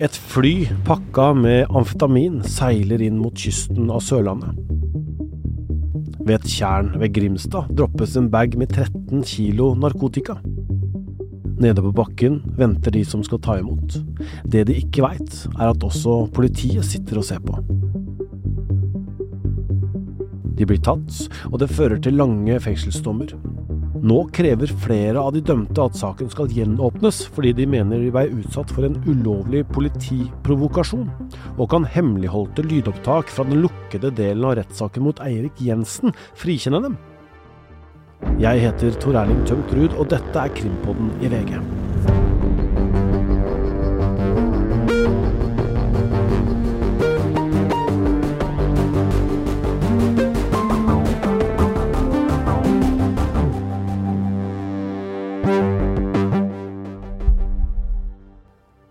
Et fly pakka med amfetamin seiler inn mot kysten av Sørlandet. Ved et tjern ved Grimstad droppes en bag med 13 kilo narkotika. Nede på bakken venter de som skal ta imot. Det de ikke veit, er at også politiet sitter og ser på. De blir tatt, og det fører til lange fengselsdommer. Nå krever flere av de dømte at saken skal gjenåpnes, fordi de mener de ble utsatt for en ulovlig politiprovokasjon, og kan hemmeligholdte lydopptak fra den lukkede delen av rettssaken mot Eirik Jensen frikjenne dem. Jeg heter Tor Erling Tømt Ruud, og dette er Krimpodden i VG.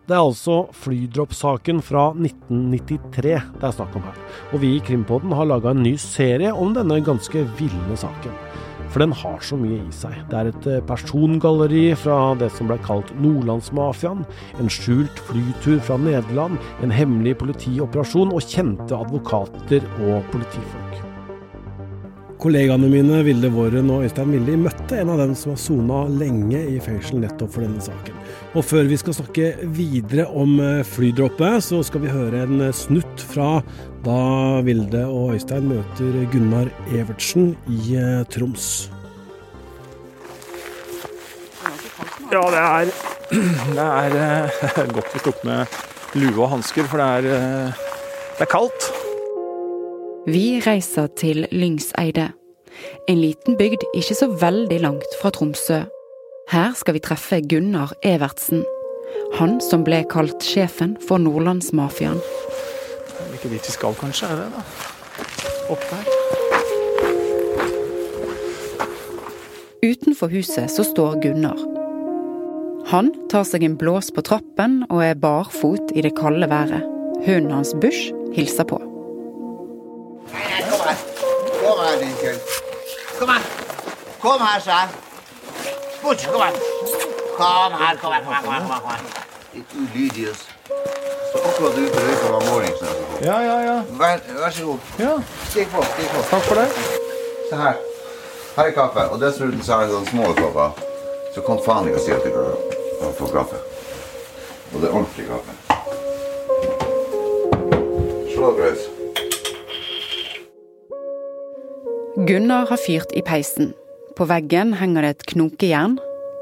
Det er altså flydroppsaken fra 1993 det er snakk om her, og vi i Krimpodden har laga en ny serie om denne ganske ville saken. For den har så mye i seg. Det er et eh, persongalleri fra det som ble kalt Nordlandsmafiaen, en skjult flytur fra Nederland, en hemmelig politioperasjon og kjente advokater og politifolk. Kollegaene mine Vilde Våren og Øystein Milli møtte en av dem som har sona lenge i fengsel nettopp for denne saken. Og før vi skal snakke videre om eh, flydroppet, så skal vi høre en eh, snutt fra da Vilde og Øystein møter Gunnar Evertsen i eh, Troms. Ja, det er, det er godt vi tok med lue og hansker, for det er, det er kaldt. Vi reiser til Lyngseidet, en liten bygd ikke så veldig langt fra Tromsø. Her skal vi treffe Gunnar Evertsen, han som ble kalt sjefen for Nordlandsmafiaen. Det er ikke dit vi skal, kanskje? er det da? Opp der. Utenfor huset så står Gunnar. Han tar seg en blås på trappen og er barfot i det kalde været. Hunden hans Bush hilser på. Kom her. Kom her, sa jeg. Bort, kom her. Kom her, kom her. kom her, kom her, kom her. Litt ulydig. Så akkurat ute og røyka var morgensen. Ja, ja, ja. Vær, vær så god. ja. Stikk på. stikk på. Takk for det. Se her. Her er kaffe. Og dessuten så har jeg sånne små kopper. Så kom faen ikke og si at du kan få kaffe. Og det er ordentlig kaffe. Slå grøs. Gunnar har fyrt i peisen. På veggen henger det et knokejern.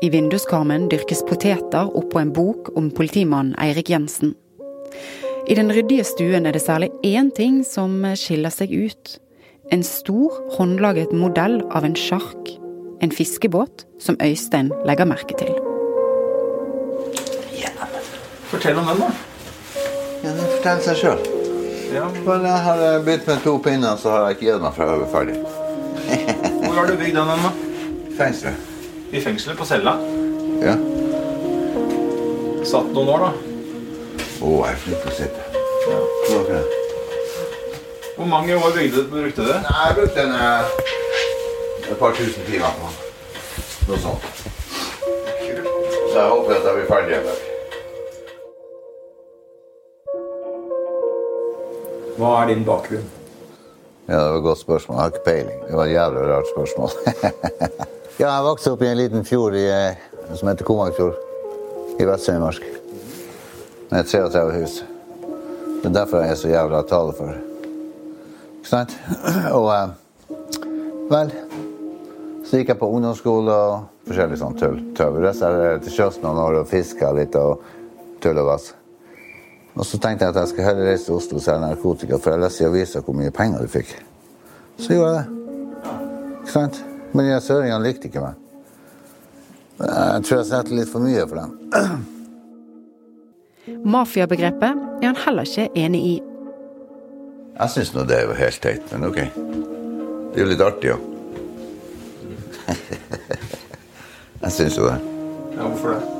I vinduskarmen dyrkes poteter oppå en bok om politimannen Eirik Jensen. I den ryddige stuen er det særlig én ting som skiller seg ut. En stor, håndlaget modell av en sjark. En fiskebåt som Øystein legger merke til. Fortell om den, da. Ja, den forteller seg sjøl. Ja. Men jeg har begynt med to pinner, så har jeg ikke gitt meg fra jeg er ferdig. Hvor har du bygd den, da? Fengselet. I fengselet på cella. Ja. Satt noen år, da. Å, jeg er flink til å sitte. Ja. Hvorfor? Hvor mange år bygde, brukte du? Nei, jeg brukte en, eh, et par tusen timer på den. Noe sånt. Så jeg håper at jeg blir ferdig en dag. Hva er din bakgrunn? Ja, det var et godt spørsmål. Jeg har ikke peiling. Det var et jævlig rart spørsmål. ja, jeg vokste opp i en liten fjord i, eh, som heter Komagfjord i Vest-Finnmark. Med 33 hus. Det er derfor jeg er så jævla talefør. Ikke sant? Og eh, vel Så gikk jeg på ungdomsskole og forskjellig sånn tull. tøv. Reiste til sjøs noen år og fiska litt og tull og gass. Og så tenkte jeg at jeg skulle heller reise til Oslo og selge narkotika, for jeg leste i avisa hvor mye penger du fikk. Så gjorde jeg det. Ikke sant? Men de søringene likte ikke meg. Jeg tror jeg setter litt for mye for dem. Mafiabegrepet er han heller ikke enig i. Jeg syns nå det er jo helt teit, men ok. Det er jo litt artig jo. jeg syns jo det. Ja, hvorfor det?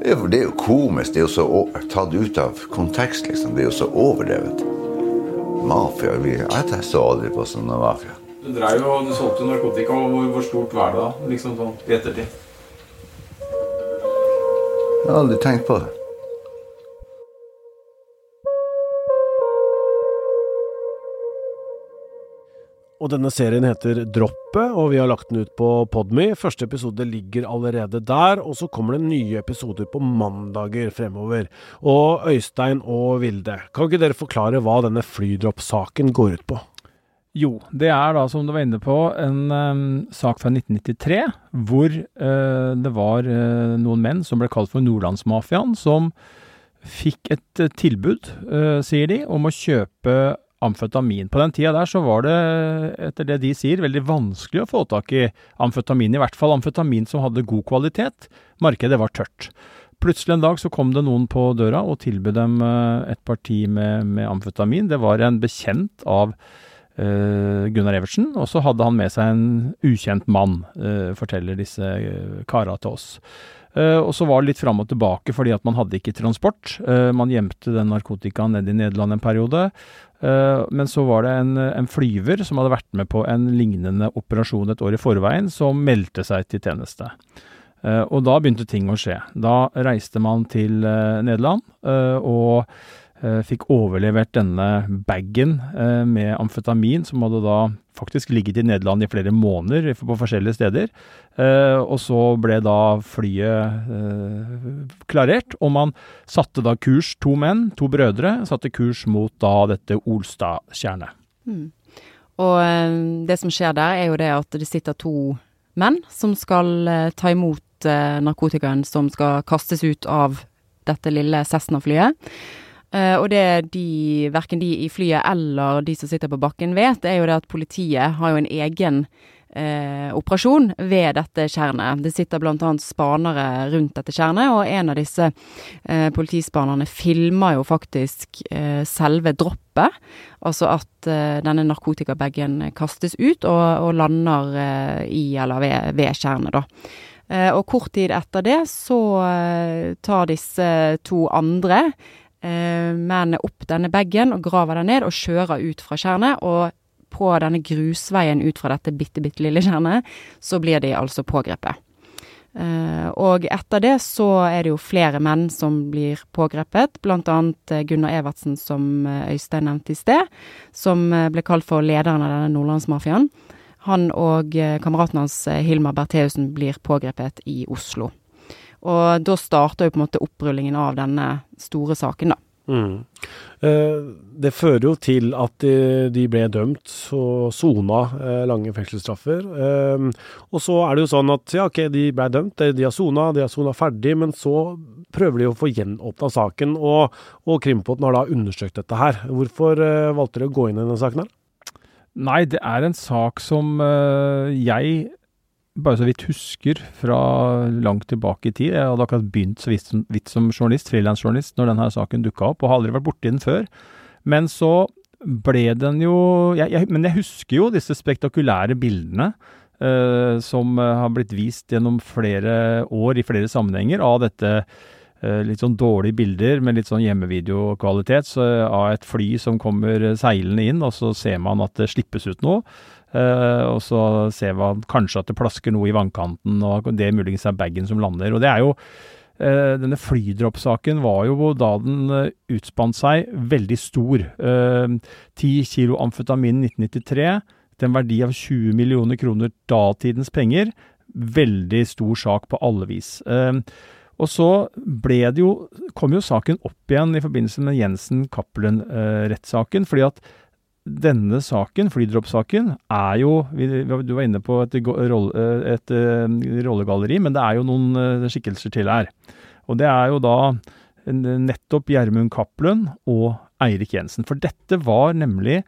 Det er, jo, komisk. Det er jo så tatt ut av kontekst, liksom. Det er jo så overdrevet. Mafia vi, Jeg så aldri på sånn mafia. Du drev jo, du solgte narkotika, og hvor stort var det da? Liksom sånn i ettertid. Jeg har aldri tenkt på det. Og denne serien heter Droppet, og vi har lagt den ut på Podme. Første episode ligger allerede der, og så kommer det nye episoder på mandager fremover. Og Øystein og Vilde, kan ikke dere forklare hva denne flydropp-saken går ut på? Jo, det er da, som du var inne på, en um, sak fra 1993 hvor uh, det var uh, noen menn som ble kalt for Nordlandsmafiaen, som fikk et uh, tilbud, sier de, om å kjøpe amfetamin. På den tida der så var det, etter det de sier, veldig vanskelig å få tak i amfetamin. I hvert fall amfetamin som hadde god kvalitet. Markedet var tørt. Plutselig en dag så kom det noen på døra og tilbød dem eh, et parti med, med amfetamin. Det var en bekjent av uh, Gunnar Evertsen, og så hadde han med seg en ukjent mann, uh, forteller disse kara til oss. Uh, og så var det litt fram og tilbake fordi at man hadde ikke transport. Uh, man gjemte den narkotikaen ned i Nederland en periode. Uh, men så var det en, en, flyver som hadde vært med på en lignende operasjon et år i forveien, som meldte seg til tjeneste. og da begynte ting å skje. Da reiste man til Nederland og Eh, fikk overlevert denne bagen eh, med amfetamin, som hadde da faktisk ligget i Nederland i flere måneder på forskjellige steder. Eh, og så ble da flyet klarert, og man satte da kurs, to menn, to brødre, satte kurs mot da dette Olstadtjernet. Mm. Og det som skjer der, er jo det at det sitter to menn som skal ta imot narkotikaen som skal kastes ut av dette lille Cessna-flyet. Uh, og det de, verken de i flyet eller de som sitter på bakken vet, er jo det at politiet har jo en egen uh, operasjon ved dette tjernet. Det sitter annet spanere rundt dette tjernet, og en av disse uh, politispanerne filmer jo faktisk selve droppet. Altså at denne narkotikabagen kastes ut og, og lander i eller ved, ved tjernet, da. og kort tid etter det så tar disse to andre eh, mennene opp denne bagen og graver den ned og kjører ut fra tjernet. Og på denne grusveien ut fra dette bitte, bitte lille tjernet, så blir de altså pågrepet. Uh, og etter det så er det jo flere menn som blir pågrepet, blant annet uh, Gunnar Evertsen, som uh, Øystein nevnte i sted, som ble kalt for lederen av denne nordlandsmafiaen. Han og kameraten hans Hilmar Bertheussen blir pågrepet i Oslo. Og da starter jo på en måte opprullingen av denne store saken, da. Mm. Eh, det fører jo til at de, de ble dømt og sona eh, lange fengselsstraffer. Eh, og så er det jo sånn at ja, ok, de ble dømt, de har sona, de har sona ferdig, men så prøver de å få gjenåpna saken, og, og Krimpodden har da undersøkt dette her. Hvorfor eh, valgte dere å gå inn i denne saken her? Nei, det er en sak som eh, jeg bare så vidt husker fra langt tilbake i tid. Jeg hadde akkurat begynt så vidt, vidt som journalist, frilansjournalist, når denne saken dukka opp, og har aldri vært borti den før. Men så ble den jo jeg, jeg, Men jeg husker jo disse spektakulære bildene uh, som uh, har blitt vist gjennom flere år i flere sammenhenger av dette uh, litt sånn dårlige bilder med litt sånn hjemmevideokvalitet av et fly som kommer seilende inn, og så ser man at det slippes ut noe. Uh, og så ser man kanskje at det plasker noe i vannkanten, og det muligens er bagen som lander. Og det er jo uh, Denne flydroppsaken var jo da den uh, utspant seg, veldig stor. Ti kilo amfetamin 1993 til en verdi av 20 millioner kroner datidens penger. Veldig stor sak på alle vis. Og så ble det jo, kom jo saken opp igjen i forbindelse med Jensen-Cappelen-rettssaken. fordi at denne saken, flydroppsaken, er jo Du var inne på et, et, eh, rollegalleri, men det er jo noen eh, skikkelser til her. Og det er jo da nettopp Gjermund Cappelen og Eirik Jensen. For dette var nemlig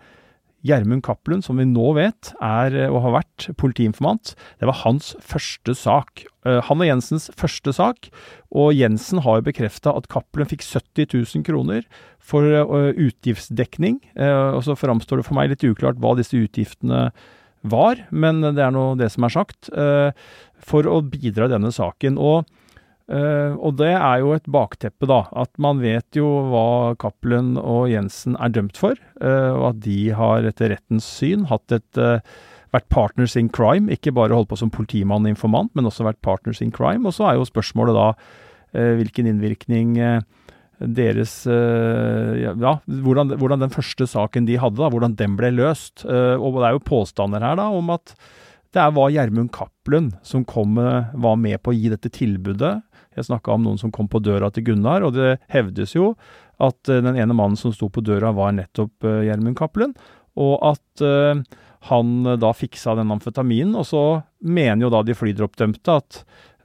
Gjermund Cappelund, som vi nå vet er og har vært politiinformant, det var hans første sak. Eh, han og Jensens første sak, og Jensen har jo bekrefta at Cappelund fikk 70 000 kroner for uh, utgiftsdekning. Og så framstår det for meg litt uklart hva disse utgiftene var, men det er nå det som er sagt, for å bidra i denne saken. Og Uh, og det er jo et bakteppe, da. At man vet jo hva Cappelen og Jensen er dømt for. Uh, og at de har etter rettens syn et, uh, vært partners in crime. Ikke bare holdt på som politimann og informant, men også vært partners in crime. Og så er jo spørsmålet da hvilken innvirkning deres ja, hvordan, hvordan, den første saken de hadde, da, hvordan den ble løst. Og det er jo påstander her da om at det var Gjermund Cappelen som kom, var med på å gi dette tilbudet. Jeg snakka om noen som kom på døra til Gunnar, og det hevdes jo at den ene mannen som sto på døra, var nettopp Gjermund Cappelen. Og at han da fiksa den amfetaminen. Og så mener jo da de flydroppdømte at,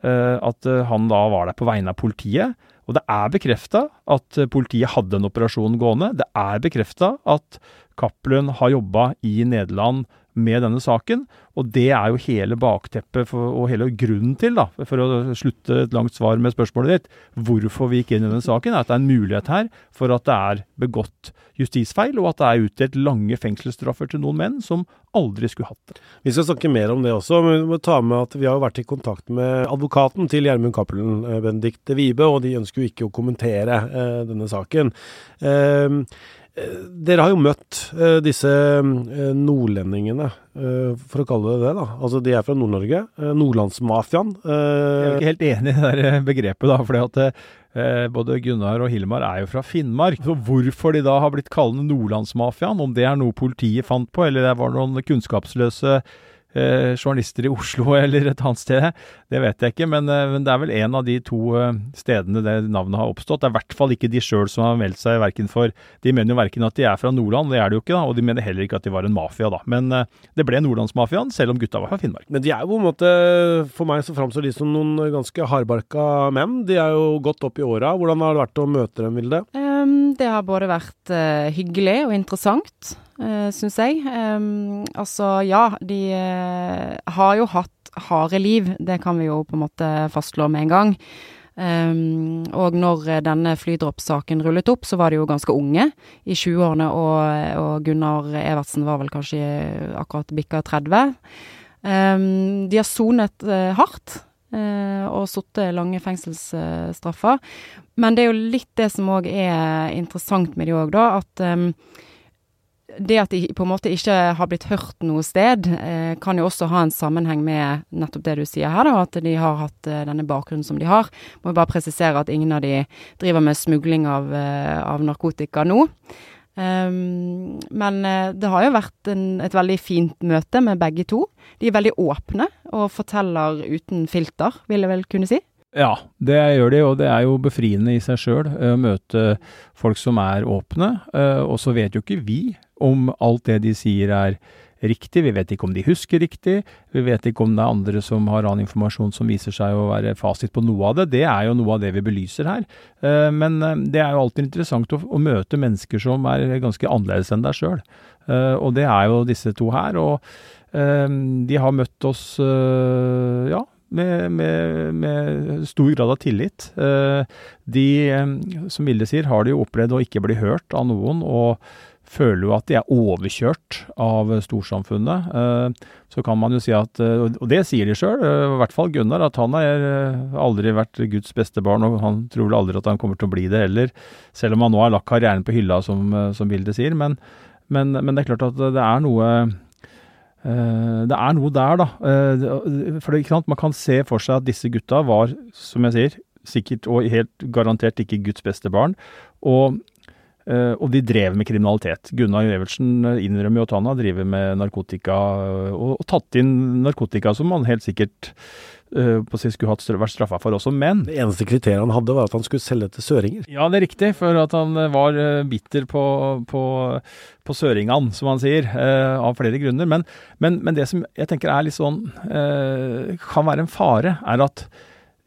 at han da var der på vegne av politiet. Og det er bekrefta at politiet hadde en operasjon gående. Det er bekrefta at Cappelen har jobba i Nederland med denne saken. Og det er jo hele bakteppet for, og hele grunnen til, da, for å slutte et langt svar med spørsmålet ditt, hvorfor vi gikk inn i denne saken, er at det er en mulighet her for at det er begått justisfeil, og at det er utdelt lange fengselsstraffer til noen menn som aldri skulle hatt det. Vi skal snakke mer om det også, men vi må ta med at vi har vært i kontakt med advokaten til Gjermund Cappelen, eh, Benedicte Wibe, og de ønsker jo ikke å kommentere eh, denne saken. Eh, dere har jo møtt eh, disse uh, nordlendingene, eh, for å kalle det det. da. Altså, De er fra Nord-Norge. Nordlandsmafiaen. Jeg er ikke helt enig i det der begrepet, da. fordi at både Gunnar og Hilmar er jo fra Finnmark. Så Hvorfor de da har blitt kallende Nordlandsmafiaen, om det er noe politiet fant på, eller det var noen kunnskapsløse eh, journalister i Oslo eller et annet sted, det vet jeg ikke. Men, eh, men det er vel en av de to eh, stedene det navnet har oppstått. Det er i hvert fall ikke de sjøl som har meldt seg verken for De mener jo verken at de er fra Nordland, det er de jo ikke, da, og de mener heller ikke at de var en mafia, da. Men eh, det ble Nordlandsmafiaen, selv om gutta var fra Finnmark. Men de er jo på en måte, for meg så framstår de som noen ganske hardbarka menn. De er jo godt opp i åra. Hvordan har det vært å møte dem, Vilde? Um, det har både vært uh, hyggelig og interessant uh, syns jeg. Um, altså, ja, de uh, har jo hatt harde liv. Det kan vi jo på en måte fastslå med en gang. Um, og når denne flydroppsaken rullet opp, så var de jo ganske unge, i 20-årene, og, og, Gunnar Evertsen var vel kanskje akkurat bikka 30. Um, de har sonet uh, hardt. Uh, og sittet lange fengselsstraffer. Men det er jo litt det som òg er interessant med de òg, da. At um, det at de på en måte ikke har blitt hørt noe sted, eh, kan jo også ha en sammenheng med nettopp det du sier her, da, at de har hatt eh, denne bakgrunnen som de har. Må bare presisere at ingen av de driver med smugling av, eh, av narkotika nå. Um, men eh, det har jo vært en, et veldig fint møte med begge to. De er veldig åpne og forteller uten filter, vil jeg vel kunne si. Ja, det gjør de, og det er jo befriende i seg sjøl å møte folk som er åpne. Og så vet jo ikke vi om alt det de sier er riktig. Vi vet ikke om de husker riktig. Vi vet ikke om det er andre som har annen informasjon som viser seg å være fasit på noe av det. Det er jo noe av det vi belyser her. Eh, men eh, det er jo alltid interessant å, møte mennesker som er ganske annerledes enn deg sjøl. Eh, og det er jo disse to her. Og de har møtt oss, ja, med, med, med, stor grad av tillit. De, som Vilde sier, har de jo opplevd å ikke bli hørt av noen. og føler jo at de er overkjørt av storsamfunnet. Eh, så kan man jo si at, eh, og det sier de sjøl, eh, i hvert fall Gunnar, at han har aldri vært Guds beste barn, og han tror vel aldri at han kommer til å bli det heller, selv om han nå har lagt karrieren på hylla, som, som Vilde sier. Men, men, men, det er klart at det er noe det er noe der, da. For man kan se for seg at disse gutta var, som jeg sier, sikkert og helt garantert ikke Guds beste barn. Og og de drev med kriminalitet. Gunnar Evertsen eh, innrømmer jo at han har drevet med narkotika, uh, og, tatt inn narkotika som han helt sikkert på si skulle hatt vært straffa for også, men Det eneste kriteriet han hadde, var at han skulle selge til søringer? Ja, det er riktig, for at han var bitter på, på, på søringene, som han sier, av flere grunner. Men, men, men, det som jeg tenker er litt sånn kan være en fare, er at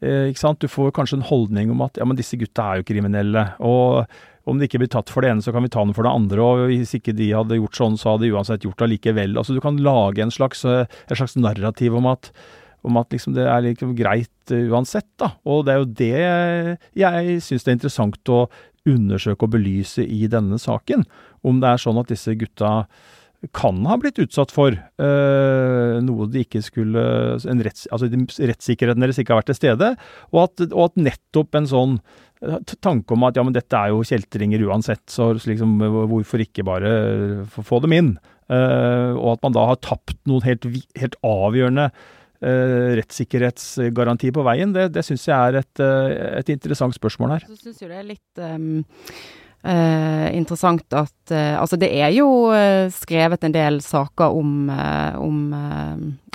ikke sant? Du får kanskje en holdning om at ja, men disse gutta er jo kriminelle. og om det ikke blir tatt for det ene, så kan vi ta den for det andre. Og hvis ikke de hadde gjort sånn, så hadde de uansett gjort det allikevel. Altså, du kan lage en slags, en slags narrativ om at, om at liksom det er liksom greit uh, uansett. da. Og det er jo det jeg syns det er interessant å undersøke og belyse i denne saken. Om det er sånn at disse gutta kan ha blitt utsatt for uh, noe de ikke skulle retts, Altså rettssikkerheten deres ikke har vært til stede, og at, og at nettopp en sånn tanke om at ja, men dette er jo kjeltringer uansett, så liksom, hvorfor ikke bare få dem inn? Uh, og at man da har tapt noen helt, helt avgjørende uh, rettssikkerhetsgaranti på veien, det, det syns jeg er et, eh, et, interessant spørsmål her. Så syns jo det er litt um, uh, interessant at uh, Altså, det er jo uh, skrevet en del saker om, om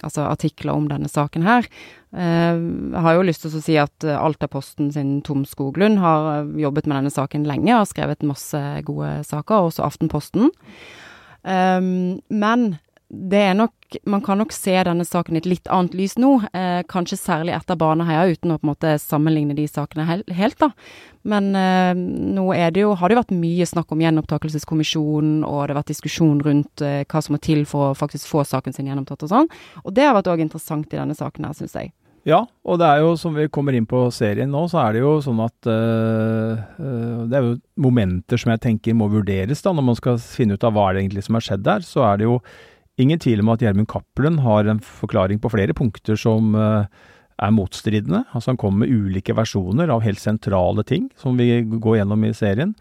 Altså artikler om denne saken her. Jeg har jo lyst til å si at Altaposten sin Tom Skoglund har jobbet med denne saken lenge, har skrevet masse gode saker, også Aftenposten. Um, men det er nok Man kan nok se denne saken i et litt annet lys nå. Eh, kanskje særlig etter Baneheia, uten å på en måte sammenligne de sakene helt, helt da. Men eh, nå er det jo, har det vært mye snakk om gjenopptakelseskommisjonen, og det har vært diskusjon rundt eh, hva som må til for å faktisk få saken sin gjenopptatt og sånn. Og det har vært òg interessant i denne saken her, syns jeg. Ja, og det er jo som vi kommer inn på serien nå, så er det jo sånn at uh, Det er jo momenter som jeg tenker må vurderes da, når man skal finne ut av hva det egentlig som har skjedd der. Så er det jo Ingen tvil om at Gjermund Cappelen har en forklaring på flere punkter som uh, er motstridende. Altså Han kommer med ulike versjoner av helt sentrale ting, som vi går gjennom i serien.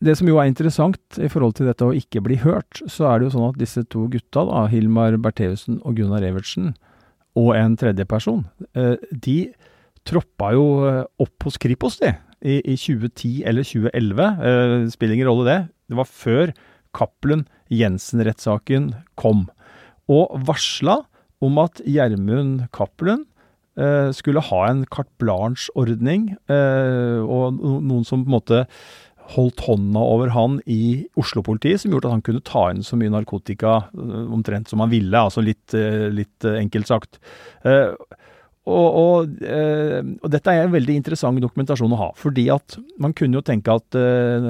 Det som jo er interessant i forhold til dette å ikke bli hørt, så er det jo sånn at disse to gutta, da, Hilmar Bertheussen og Gunnar Evertsen, og en tredje person, uh, de troppa jo uh, opp hos Kripos, de, i 2010 eller 2011. Spiller ingen rolle det. Det var før Cappelen Jensen-rettssaken kom, og varsla om at Gjermund Cappelen eh, skulle ha en carte blanche-ordning, eh, og noen som på en måte holdt hånda over han i Oslo-politiet, som gjorde at han kunne ta inn så mye narkotika eh, omtrent som han ville, altså litt, eh, litt eh, enkelt sagt. Eh, og, og, eh, og, dette er en veldig interessant dokumentasjon å ha. Fordi at man kunne jo tenke at eh,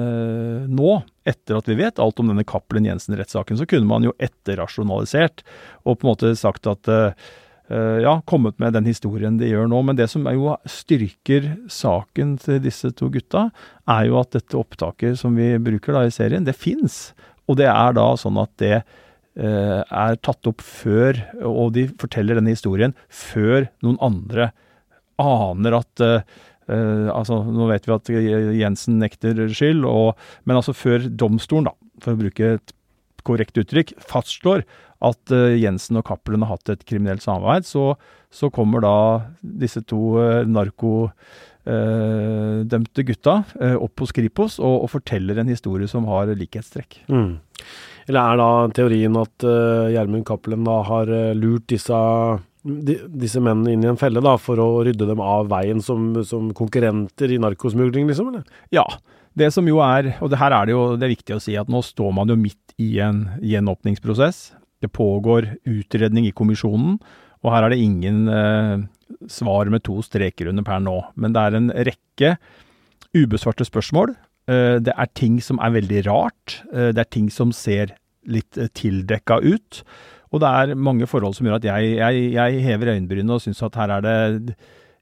nå, etter at vi vet alt om denne Cappelen Jensen-rettssaken, så kunne man jo etterrasjonalisert og på en måte sagt at eh, ja, kommet med den historien de gjør nå. Men det som jo styrker saken til disse to gutta, er jo at dette opptaket som vi bruker da i serien, det fins. Og det er da sånn at det Eh, er tatt opp før, og de forteller denne historien før noen andre aner at Uh, altså, Nå vet vi at Jensen nekter skyld, og, men altså før domstolen, da, for å bruke et korrekt uttrykk, fastslår at uh, Jensen og Cappelen har hatt et kriminelt samarbeid, så, så kommer da disse to uh, narkodømte gutta opp hos Kripos og, og, forteller en historie som har likhetstrekk. Mm. Eller er da teorien at uh, Gjermund Cappelen da har uh, lurt disse, de, disse mennene inn i en felle da, for å rydde dem av veien som, som konkurrenter i narkosmugling, liksom? eller? Ja. Det som jo er, og det her er det jo det er viktig å si, at nå står man jo midt i en gjenåpningsprosess. Det pågår utredning i kommisjonen, og her er det ingen eh, svar med to streker under per nå. Men det er en rekke ubesvarte spørsmål Eh, det er ting som er veldig rart. Eh, det er ting som ser litt eh, tildekka ut. Og det er mange forhold som gjør at jeg, jeg, jeg hever øyenbrynene og syns at her er det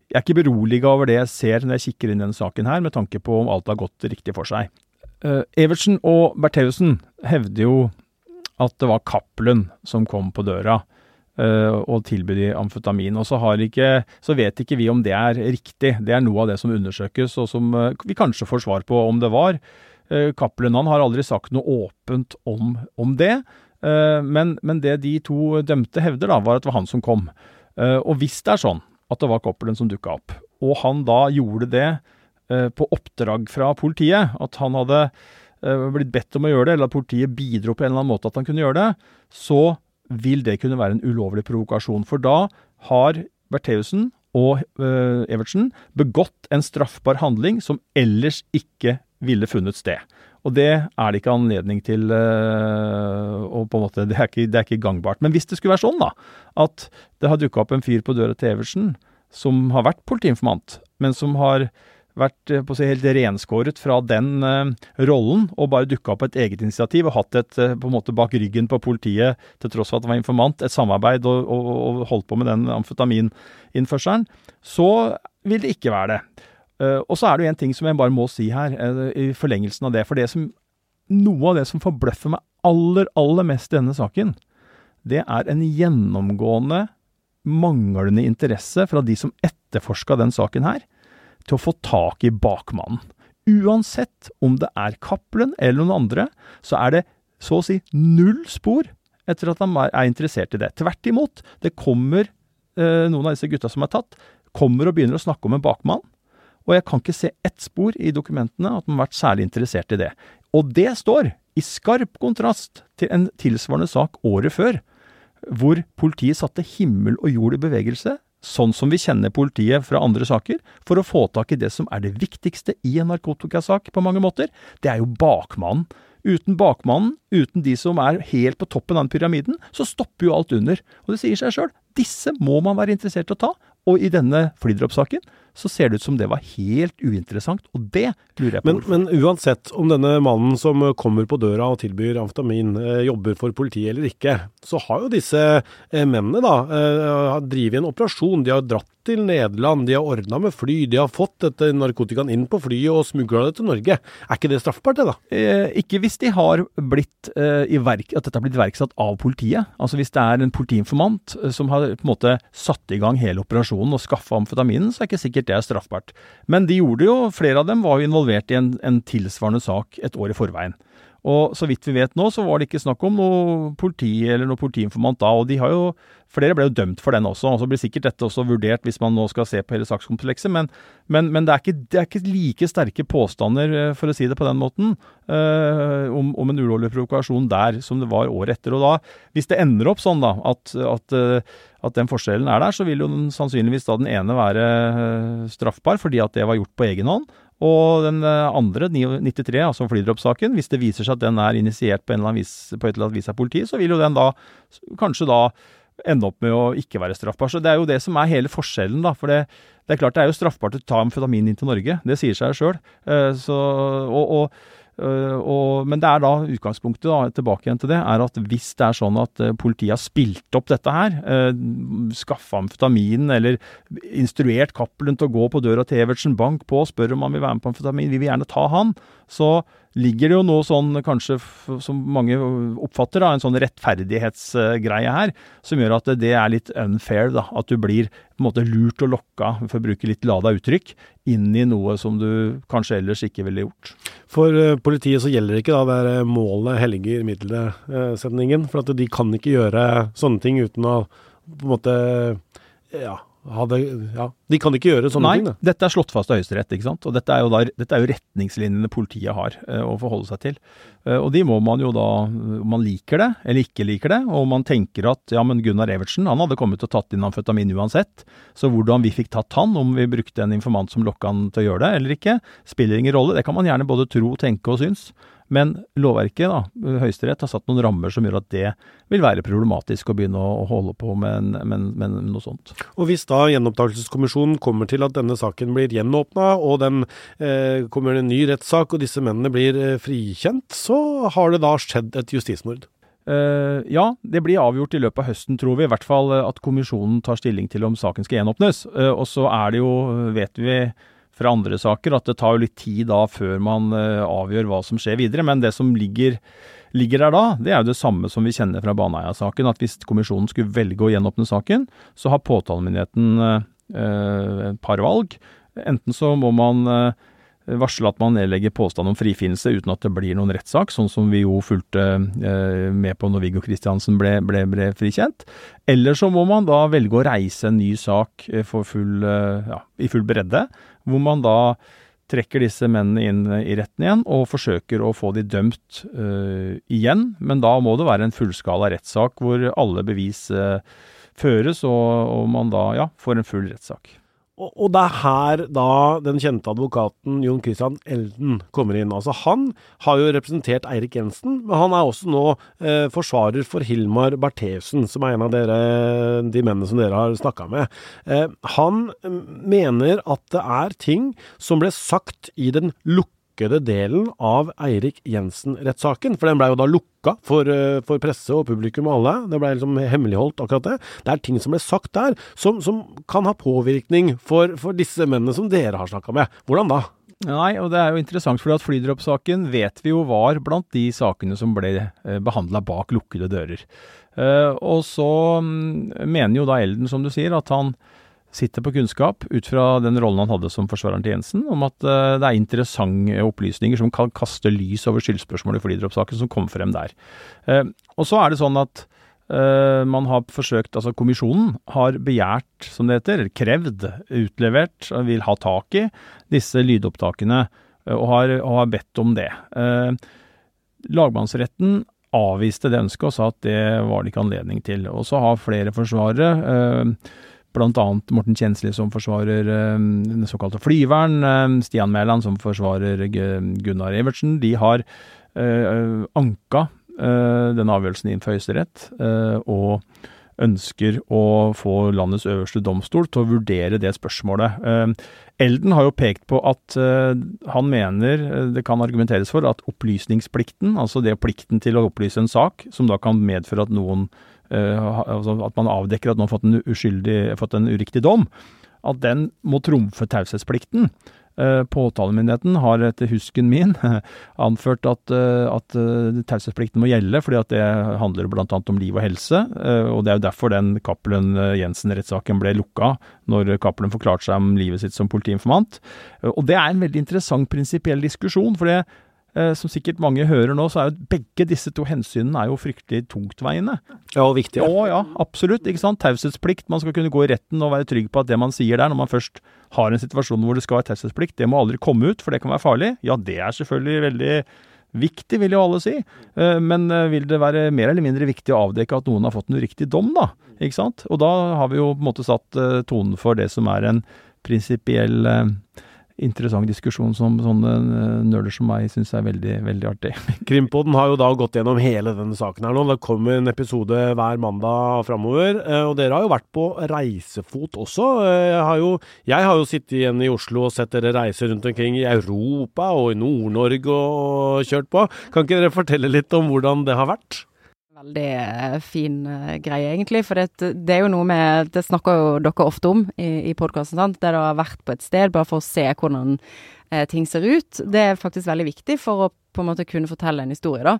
Jeg er ikke beroliga over det jeg ser når jeg kikker inn i denne saken her, med tanke på om alt har gått riktig for seg. Evertsen og Bertheussen hevder jo at det var Cappelen som kom på døra og tilby de amfetamin. Og så, ikke, så, vet ikke vi om det er riktig. Det er noe av det som undersøkes, og som uh, vi kanskje får svar på om det var. Uh, Cappelen har aldri sagt noe åpent om, om det, men, men, det de to dømte hevder, da, var at det var han som kom. og hvis det er sånn at det var Cappelen som dukka opp, og han da gjorde det på oppdrag fra politiet, at han hadde blitt bedt om å gjøre det, eller at politiet bidro på en eller annen måte at han kunne gjøre det, så vil det kunne være en ulovlig provokasjon. For da har Bertheussen og uh, Evertsen begått en straffbar handling som ellers ikke ville funnet sted. Og det er det ikke anledning til uh, og på en måte, det er, ikke, det er, ikke, gangbart. Men hvis det skulle være sånn da, at det har dukka opp en fyr på døra til Evertsen som har vært politiinformant, men som har vært eh, på å si, helt renskåret fra den uh, rollen og bare dukka opp et eget initiativ og hatt et uh, på en måte bak ryggen på politiet, til tross for at det var informant, et samarbeid og, og, og holdt på med den amfetamininnførselen, så vil det ikke være det. Og så er det jo en ting som jeg bare må si her, i forlengelsen av det. For det som, noe av det som forbløffer meg aller, aller mest i denne saken, det er en gjennomgående manglende interesse fra de som etterforska den saken her til å få tak i bakmannen. Uansett om det er Cappelen eller noen andre, så er det så å si null spor etter at han er interessert i det. Tvert imot, det kommer eh, noen av disse gutta som er tatt, kommer og begynner å snakke om en bakmann. Og jeg kan ikke se ett spor i dokumentene at man har vært særlig interessert i det. Og det står i skarp kontrast til en tilsvarende sak året før, hvor politiet satte himmel og jord i bevegelse, sånn som vi kjenner politiet fra andre saker, for å få tak i det som er det viktigste i en narkotikasak på mange måter. Det er jo bakmannen. Uten bakmannen, uten de som er helt på toppen av den pyramiden, så stopper jo alt under. Og det sier seg sjøl. Disse må man være interessert i å ta. Og i denne flydroppsaken så ser det ut som det var helt uinteressant, og det lurer jeg på men. Men uansett om denne mannen som kommer på døra og tilbyr amfetamin, eh, jobber for politiet eller ikke, så har jo disse eh, mennene da eh, drevet en operasjon. De har dratt til Nederland, de har ordna med fly, de har fått dette narkotikaen inn på flyet og smugla det til Norge. Er ikke det straffbart, det da? Eh, ikke hvis de har blitt eh, verk, at dette har blitt iverksatt av politiet. Altså hvis det er en politiinformant som har på en måte satt i gang hele operasjonen og skaffa amfetaminen, så er det ikke sikkert det er straffbart. Men de gjorde jo, flere av dem var jo involvert i en, en tilsvarende sak et år i forveien. Og så vidt vi vet nå, så var det ikke snakk om noe politi eller noe politiinformant da. Og de har jo Flere ble jo dømt for den også, og så blir sikkert dette også vurdert hvis man nå skal se på hele sakskomplekset. Men, men, men det, er ikke, det, er ikke, like sterke påstander, eh, for å si det på den måten, øh, om, om, en ulovlig provokasjon der som det var året etter. Og da, hvis det ender opp sånn da, at, at, eh, at den forskjellen er der, så vil jo den, sannsynligvis da den ene være straffbar fordi at det var gjort på egen hånd. Og den eh, andre, 93, altså flydroppsaken, hvis det viser seg at den er initiert på, vis, på et eller annet vis av politiet, så vil jo den da kanskje da ende opp med å ikke være straffbar. Så det er jo det som er hele forskjellen, da. For det, det er klart det er jo straffbart å ta amfetamin inn til Norge. Det sier seg sjøl. Uh, og, og og, men det er da utgangspunktet, da, tilbake igjen til det, er at hvis det er sånn at uh, politiet har spilt opp dette her, eh, skaffa amfetamin eller instruert Cappelen til å gå på døra til Evertsen Bank på og spørre om han vil være med på amfetamin, vi vil gjerne ta han, så ligger det jo noe sånn, kanskje som mange oppfatter, da, en sånn rettferdighetsgreie her, som gjør at det er litt unfair. da, At du blir på en måte lurt og lokka, for å bruke litt lada uttrykk, inn i noe som du kanskje ellers ikke ville gjort. For uh, politiet så gjelder det ikke da det målet helliger middelet-setningen. For at de kan ikke gjøre sånne ting uten å på en måte ja, hadde, ja, De kan ikke gjøre sånne Nei, ting? Nei, dette er slått fast av Høyesterett. ikke sant? Og dette er, jo da, dette er jo retningslinjene politiet har uh, å forholde seg til. Uh, og de må man jo da, om man liker det eller ikke liker det, og om man tenker at ja, men Gunnar Evertsen han hadde kommet og tatt inn amfetamin uansett, så hvordan vi fikk tatt han, om vi brukte en informant som lokka han til å gjøre det eller ikke, spiller ingen rolle. Det kan man gjerne både tro, tenke og synes. Men lovverket, da, Høyesterett, har satt noen rammer som gjør at det vil være problematisk å begynne å holde på med, med, med noe sånt. Og Hvis da gjenopptakelseskommisjonen kommer til at denne saken blir gjenåpna, og den eh, kommer en ny rettssak og disse mennene blir eh, frikjent, så har det da skjedd et justismord? Uh, ja, det blir avgjort i løpet av høsten, tror vi. I hvert fall at kommisjonen tar stilling til om saken skal gjenåpnes. Uh, og så er det jo, vet vi fra andre saker, at det tar jo litt tid da før man uh, avgjør hva som skjer videre. Men det som ligger, ligger, der da, det er jo det samme som vi kjenner fra Baneheia-saken. At hvis kommisjonen skulle velge å gjenåpne saken, så har påtalemyndigheten uh, et par valg. Enten så må man uh, varsle at man nedlegger påstand om frifinnelse uten at det blir noen rettssak, sånn som vi jo fulgte med på når Viggo Kristiansen ble, ble, ble, frikjent. Eller så må man da velge å reise en ny sak full, ja, i full bredde, hvor man da trekker disse mennene inn i retten igjen og forsøker å få de dømt uh, igjen. Men da må det være en fullskala rettssak hvor alle bevis uh, føres, og, og, man da ja, får en full rettssak. Og, det er her da den kjente advokaten Jon Christian Elden kommer inn. Altså Han har jo representert Eirik Jensen, men han er også nå eh, forsvarer for Hilmar Bertheussen, som er en av dere, de mennene som dere har snakka med. Eh, han mener at det er ting som ble sagt i den lukkede lukkede delen av Eirik Jensen-rettssaken. For den blei jo da lukka for, eh, for, presse og publikum og alle. Det blei liksom hemmeligholdt, akkurat det. Det er ting som ble sagt der, som, som kan ha påvirkning for, for disse mennene som dere har snakka med. Hvordan da? Nei, og det er jo interessant, fordi at flydroppsaken vet vi jo var blant de sakene som ble eh, behandla bak lukkede dører. Uh, og så um, mener jo da Elden, som du sier, at han sitter på kunnskap ut fra den rollen han hadde som forsvareren til Jensen, om at uh, det er interessante opplysninger som kan kaste lys over skyldspørsmålet i flydroppsaken som kom frem der. Uh, og så er det sånn at Uh, man har forsøkt, altså Kommisjonen har begjært, som det heter, krevd, utlevert, vil ha tak i disse lydopptakene, og, har, og, har, bedt om det. Lagmannsretten avviste det ønsket og sa at det var det ikke anledning til. Og så har flere forsvarere, bl.a. Morten Kjensli som forsvarer den såkalte flyvern, Stian Mæland som forsvarer Gunnar Evertsen, de har anka Eh, denne avgjørelsen inn for Høyesterett, eh, og ønsker å få landets øverste domstol til å vurdere det spørsmålet. Eh, Elden har jo pekt på at han mener det kan argumenteres for at opplysningsplikten, altså det plikten til å opplyse en sak, som da kan medføre at noen altså at man avdekker at noen har fått en, uskyldig, fått en uriktig dom, at den må trumfe taushetsplikten. Eh, påtalemyndigheten har etter husken min anført at, eh, at eh, taushetsplikten må gjelde, fordi at det handler bl.a. om liv og helse. Og det er jo derfor den Cappelen Jensen-rettssaken ble lukka, når Cappelen forklarte seg om livet sitt som politiinformant. Og det er en veldig interessant prinsipiell diskusjon. for det Eh, som sikkert mange hører nå, så er jo begge disse to hensynene er jo fryktelig tungtveiende. Ja, og viktige. Ja, ja, absolutt. ikke sant? Taushetsplikt. Man skal kunne gå i retten og være trygg på at det man sier der, når man først har en situasjon hvor det skal være taushetsplikt, det må aldri komme ut, for det kan være farlig. Ja, det er selvfølgelig veldig viktig, vil jo alle si. Eh, men eh, vil det være mer eller mindre viktig å avdekke at noen har fått en uriktig dom, da? Ikke sant? Og da har vi jo på en måte satt tonen for det som er en prinsipiell interessant diskusjon som sånne eh, nerder som meg syns er veldig, veldig artig. Krimpodden har jo da gått gjennom hele denne saken her nå. Det kommer en episode hver mandag framover. Eh, og dere har jo vært på reisefot også. Eh, jeg har jo, jeg har jo sittet igjen i Oslo og sett dere reise rundt omkring i Europa og i Nord-Norge og kjørt på. Kan ikke dere fortelle litt om hvordan det har vært? Veldig eh, fin uh, greie, egentlig. For det, det, er jo noe med Det snakker jo dere ofte om i, i podkasten, sant. Der dere har vært på et sted bare for å se hvordan eh, ting ser ut. Det er faktisk veldig viktig for å på en måte kunne fortelle en historie, da.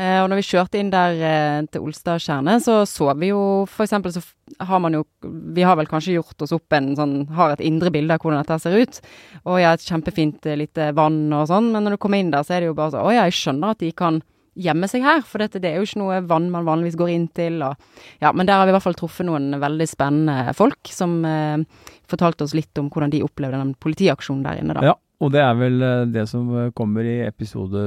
Eh, og når vi kjørte inn der til Olstad kjerne, så så vi jo for eksempel så har man jo Vi har vel kanskje gjort oss opp en sånn Har et indre bilde av hvordan dette ser ut. Og ja, et kjempefint lite vann og sånn, men når du kommer inn der, så er det jo bare sånn Å ja, jeg skjønner at de kan gjemme seg her, for dette, det er jo ikke noe vann man vanligvis går inn til. Og, ja, men der har vi i hvert fall truffet noen veldig spennende folk som eh, fortalte oss litt om hvordan de opplevde den politiaksjonen der inne. da. Ja. Og det er vel eh, det som eh, kommer i episode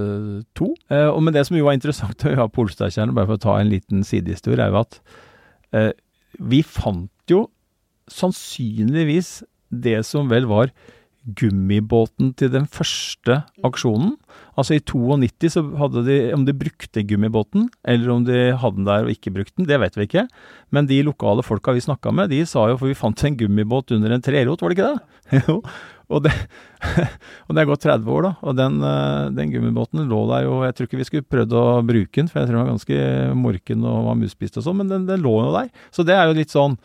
to. Eh, og men det som jo var interessant å ha på Olstadtjernet, bare for å ta en liten sidehistorie, er jo at eh, vi fant jo sannsynligvis det som vel var gummibåten til den første aksjonen. Altså i 92 så hadde de Om de brukte gummibåten, eller om de hadde den der og ikke brukte den, det vet vi ikke. Men de lokale folka vi snakka med, de sa jo For vi fant en gummibåt under en trerot, var det ikke det? Jo. Og det, og det er gått 30 år, da. Og den, eh, den, gummibåten lå der jo Jeg tror ikke vi skulle prøvd å bruke den, for jeg tror den var ganske morken og var musspist og sånn, men den, den lå jo der. Så det er jo litt sånn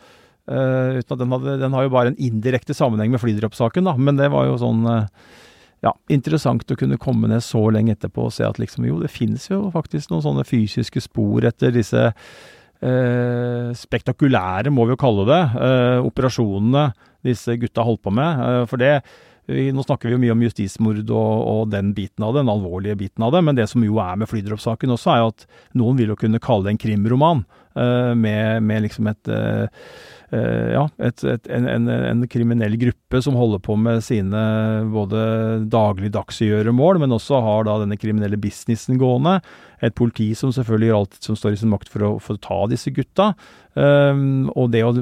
Uh, uten at den, hadde, den har jo bare en indirekte sammenheng med flydroppsaken, da. Men det var jo sånn uh, ja, interessant å kunne komme ned så lenge etterpå og se at liksom jo, det finnes jo faktisk noen sånne fysiske spor etter disse uh, spektakulære, må vi jo kalle det, operasjonene disse gutta holdt på med. for det nå snakker vi jo mye om justismord og, og, den biten av det, den alvorlige biten av det, men det som jo er med flydroppsaken også, er jo at noen vil jo kunne kalle det en krimroman. Med, med, liksom et Ja, et, et, en, en, en, kriminell gruppe som holder på med sine både dagligdagsgjøremål, men også har da denne kriminelle businessen gående. Et politi som selvfølgelig gjør alt som står i sin makt for å, få ta disse gutta. og det å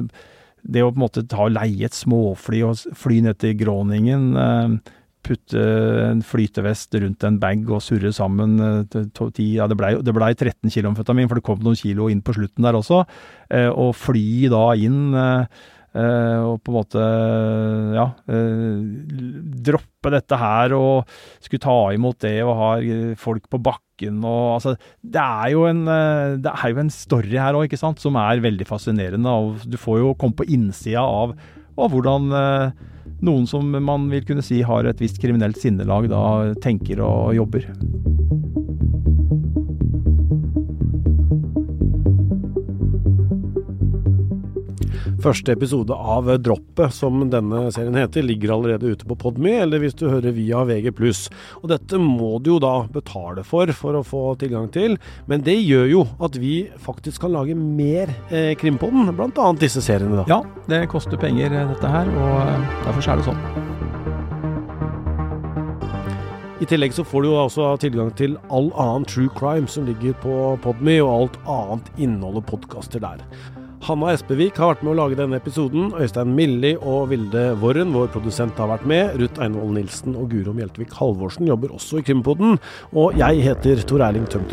det å på en måte ta leie et småfly og fly ned til Groningen, eh, putte en flytevest rundt en bag og surre sammen eh, Ja, det blei ble 13 kilo amfetamin, for det kom noen kilo inn på slutten der også. Eh, og fly da inn Uh, og på en måte ja droppe dette her og skulle ta imot det og ha folk på bakken og altså Det er jo en, det er jo en story her òg, ikke sant, som er veldig fascinerende. og Du får jo komme på innsida av, av hvordan noen som man vil kunne si har et visst kriminelt sinnelag, da tenker og jobber. Første episode av Droppet, som denne serien heter, ligger allerede ute på Podme, eller hvis du hører via VG+. Og dette må du jo da betale for, for å få tilgang til. Men det gjør jo at vi faktisk kan lage mer eh, Krimpodden, bl.a. disse seriene. da. Ja, det koster penger dette her, og eh, derfor er det sånn. I tillegg så får du jo også tilgang til all annen true crime som ligger på Podme, og alt annet innholdet podkaster der. Hanna Espevik har vært med å lage denne episoden. Øystein Milli og Vilde Worren, vår produsent, har vært med. Ruth Einvoll Nilsen og Guro Mjeltvik Halvorsen jobber også i Krimpodden. Og jeg heter Tor Erling Tømt